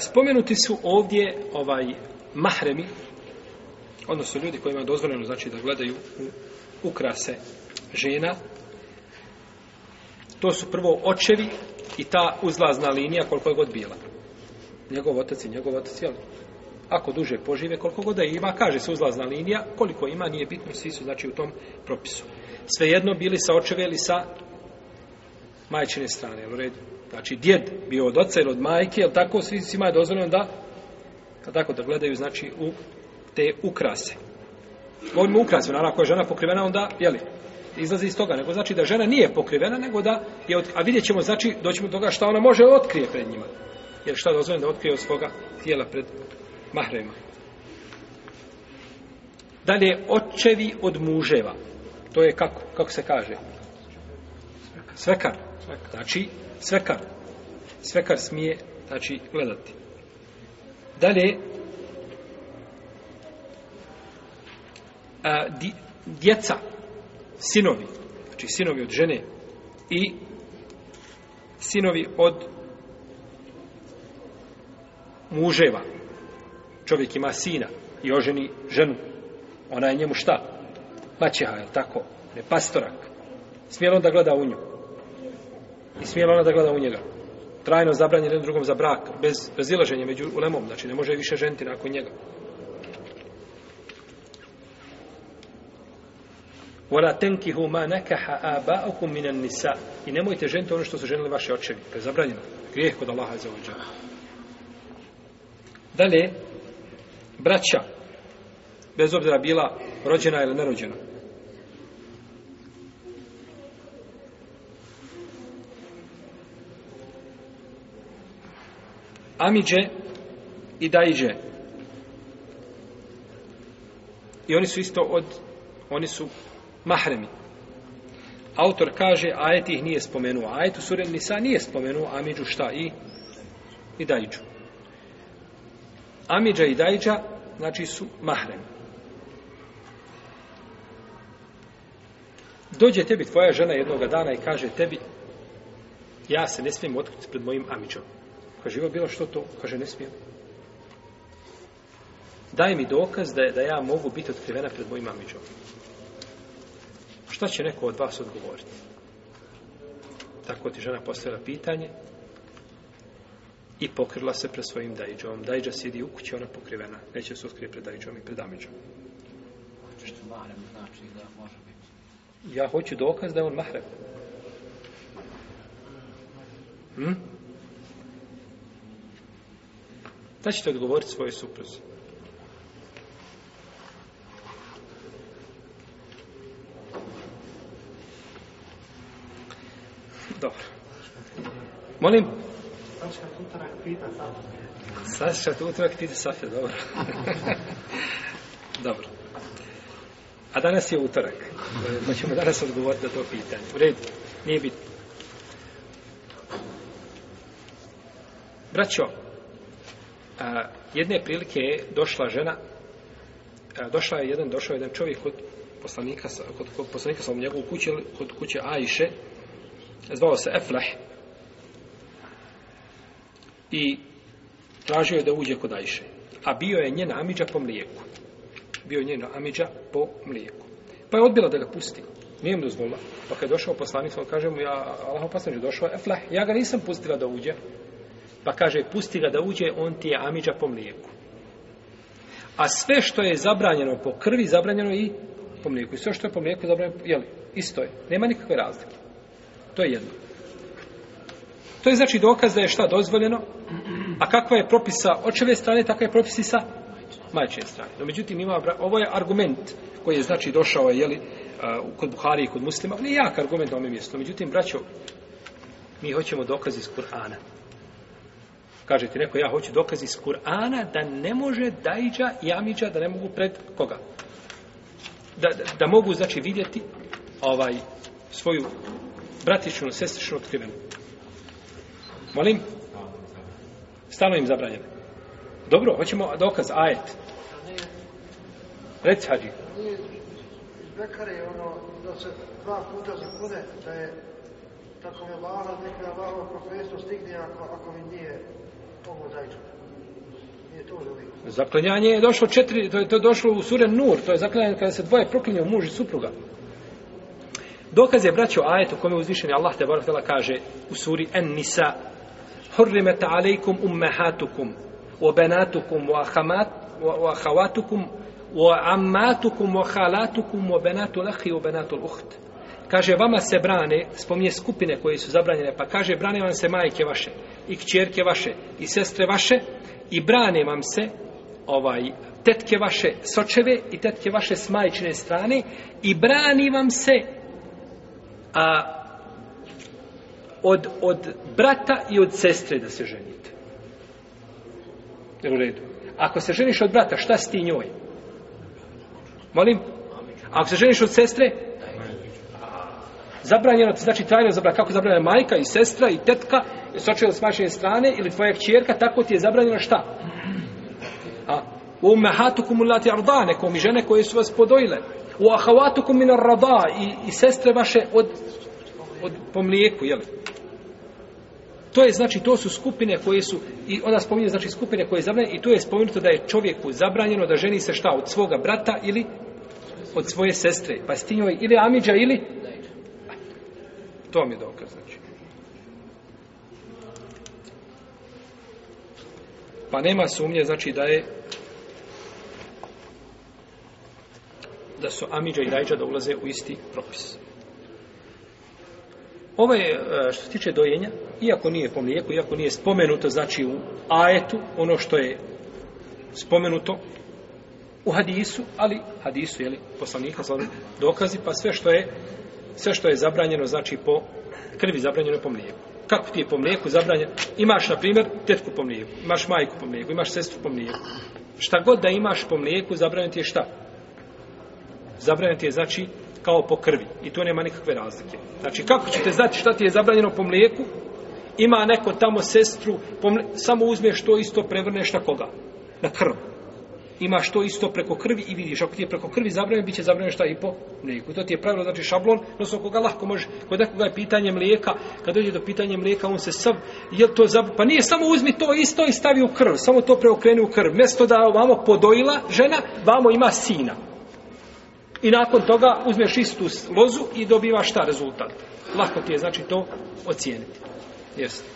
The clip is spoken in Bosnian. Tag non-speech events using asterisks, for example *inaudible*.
spomenuti su ovdje ovaj mahremi, odnosno ljudi kojima je dozvoljeno znači da gledaju u ukrase žena. To su prvo očevi i ta uzlazna linija koliko je god bila. Njegov otac i njegov otac, jel? Ako duže požive, koliko god da ima, kaže se uzlazna linija, koliko ima, nije bitno, svi su znači u tom propisu. Svejedno bili sa očeve ili sa majčine strane, jel u redu? Znači, djed bio od oca ili od majke, jel tako, svi svima je dozvoljeno da, tako, da gledaju, znači, u te ukrase. Govorimo ukrase, naravno, ako je žena pokrivena, onda, jeli, izlazi iz toga, nego znači da žena nije pokrivena, nego da je, a vidjet ćemo, znači, doćemo do toga šta ona može otkrije pred njima. Jer šta je dozvoljeno da otkrije od svoga tijela pred mahrema. Dalje, očevi od muževa. To je kako? Kako se kaže? Svekar. Znači, svekar. Svekar smije, znači, gledati. Dalje, djeca, sinovi, znači sinovi od žene i sinovi od muževa. Čovjek ima sina i oženi ženu. Ona je njemu šta? Maćeha, je tako? Ne pastorak. Smije da gleda u nju? I smijela ona da gleda u njega. Trajno zabranjen jednom drugom za brak, bez razilaženja među ulemom, znači ne može više ženiti nakon njega. Wala tenkihu ma nakaha aba'ukum minan nisa. I nemojte ženiti ono što su ženili vaši očevi. To je zabranjeno. Grijeh kod Allaha za Da Dalje, braća, bez obzira bila rođena ili nerođena, Amiđe i Dajđe. I oni su isto od, oni su mahremi. Autor kaže, ajet ih nije spomenuo. Ajet u suren Nisa nije spomenuo Amidžu šta i, i Dajđu. Amidža i Dajđa, znači su mahremi. Dođe tebi tvoja žena jednoga dana i kaže tebi, ja se ne smijem otkriti pred mojim Amidžom. Kaže, ima bilo što to? Kaže, ne smijem. Daj mi dokaz da, da ja mogu biti otkrivena pred mojim Amiđom. Šta će neko od vas odgovoriti? Tako ti žena postavila pitanje i pokrila se pred svojim dajđom. Dajđa sidi u kući, ona pokrivena. Neće se otkrije pred dajđom i pred Amiđom. Znači ja hoću dokaz da je on mahrem. Hm? Da ćete odgovoriti svojoj supruzi. Dobro. Molim? Saša utorak pita safe, dobro. *laughs* dobro. A danas je utorak. Pa ćemo danas odgovoriti na to pitanje. U redu, nije bitno. Braćo, a, jedne prilike je došla žena, došla je jedan, došao je jedan čovjek kod poslanika, kod, poslanika sam u njegovu kuću, kod kuće Ajše, zvao se Efleh, i tražio je da uđe kod Ajše. A bio je njena Amidža po mlijeku. Bio je njena Amidža po mlijeku. Pa je odbila da ga pusti. Nije mu dozvolila. Pa kad je došao poslanik, on kaže mu, ja, Allah poslanik, došao Ja ga nisam pustila da uđe. Pa kaže, pusti ga da uđe, on ti je Amiđa po mlijeku. A sve što je zabranjeno po krvi, zabranjeno i po mlijeku. I sve što je po mlijeku zabranjeno, li, isto je. Nema nikakve razlike. To je jedno. To je znači dokaz da je šta dozvoljeno, a kakva je propisa očeve strane, takva je propisi sa majčine strane. No, međutim, ima, ovo je argument koji je znači došao je, jeli, kod Buhari i kod muslima, ali je jak argument na ovom mjestu. Međutim, braćo, mi hoćemo dokaz iz Kur'ana. Kažete neko, ja hoću dokaz iz Kur'ana da ne može dajđa i da ne mogu pred koga? Da, da, mogu, znači, vidjeti ovaj svoju bratičnu, sestričnu otkrivenu. Molim? Stalno im zabranjeno. Dobro, hoćemo dokaz, ajet. Reci, Hadži. Bekari, ono, da se dva puta zakune, da je tako mi vara, neka vara profesor stigne ako, ako mi nije Zaklanjanje je došlo četiri, to je, to došlo u sure Nur, to je zaklanjanje kada se dvoje proklinju muž i supruga. Dokaz je, braćo, ajet u kome je Allah te kaže u suri En Nisa Hurrimet alejkum ummehatukum wa banatukum wa ahamat wa ahawatukum wa ammatukum wa halatukum wa banatu lahi wa Kaže, vama se brane, spominje skupine koje su zabranjene, pa kaže, brane vam se majke vaše, i kćerke vaše, i sestre vaše, i brane vam se ovaj tetke vaše sočeve i tetke vaše s majčine strane i brani vam se a, od, od brata i od sestre da se ženite. u redu? Ako se ženiš od brata, šta si ti njoj? Molim? Ako se ženiš od sestre, Zabranjeno znači trajno zabranjeno, kako zabranjena majka i sestra i tetka, sočeo s vaše strane ili tvoja kćerka, tako ti je zabranjeno šta? A, u mehatu kumulati ardane, kom i žene koje su vas podojile. U ahavatu kumina rada i, i sestre vaše od, od po mlijeku, jel? To je znači, to su skupine koje su, i onda spominje znači skupine koje je zabranjeno i tu je spomenuto da je čovjeku zabranjeno da ženi se šta od svoga brata ili od svoje sestre. Pa s ili Amiđa ili to mi je dokaz, znači. Pa nema sumnje, znači da je da su Amidža i Dajđa da ulaze u isti propis. Ovo je, e, što se tiče dojenja, iako nije po mlijeku, iako nije spomenuto, znači u ajetu, ono što je spomenuto u hadisu, ali hadisu, jeli, poslanika, dokazi, pa sve što je sve što je zabranjeno, znači po krvi zabranjeno po mlijeku. Kako ti je po mlijeku zabranjeno? Imaš, na primjer, tetku po mlijeku, imaš majku po mlijeku, imaš sestru po mlijeku. Šta god da imaš po mlijeku, zabranjeno ti je šta? Zabranjeno ti je, znači, kao po krvi. I tu nema nikakve razlike. Znači, kako ćete znati šta ti je zabranjeno po mlijeku? Ima neko tamo sestru, po mlijeku, samo uzmeš to isto, prevrneš na koga? Na krv imaš to isto preko krvi i vidiš. Ako ti je preko krvi zabranjeno, bit će zabranjeno šta i po mlijeku. To ti je pravilo, znači šablon, odnosno koga lako može, kod nekoga je pitanje mlijeka, kad dođe do pitanja mlijeka, on se sav, je to zab... pa nije samo uzmi to isto i stavi u krv, samo to preokreni u krv. Mjesto da vamo podojila žena, vamo ima sina. I nakon toga uzmeš istu lozu i dobivaš šta rezultat. Lako ti je, znači, to ocijeniti. Jeste.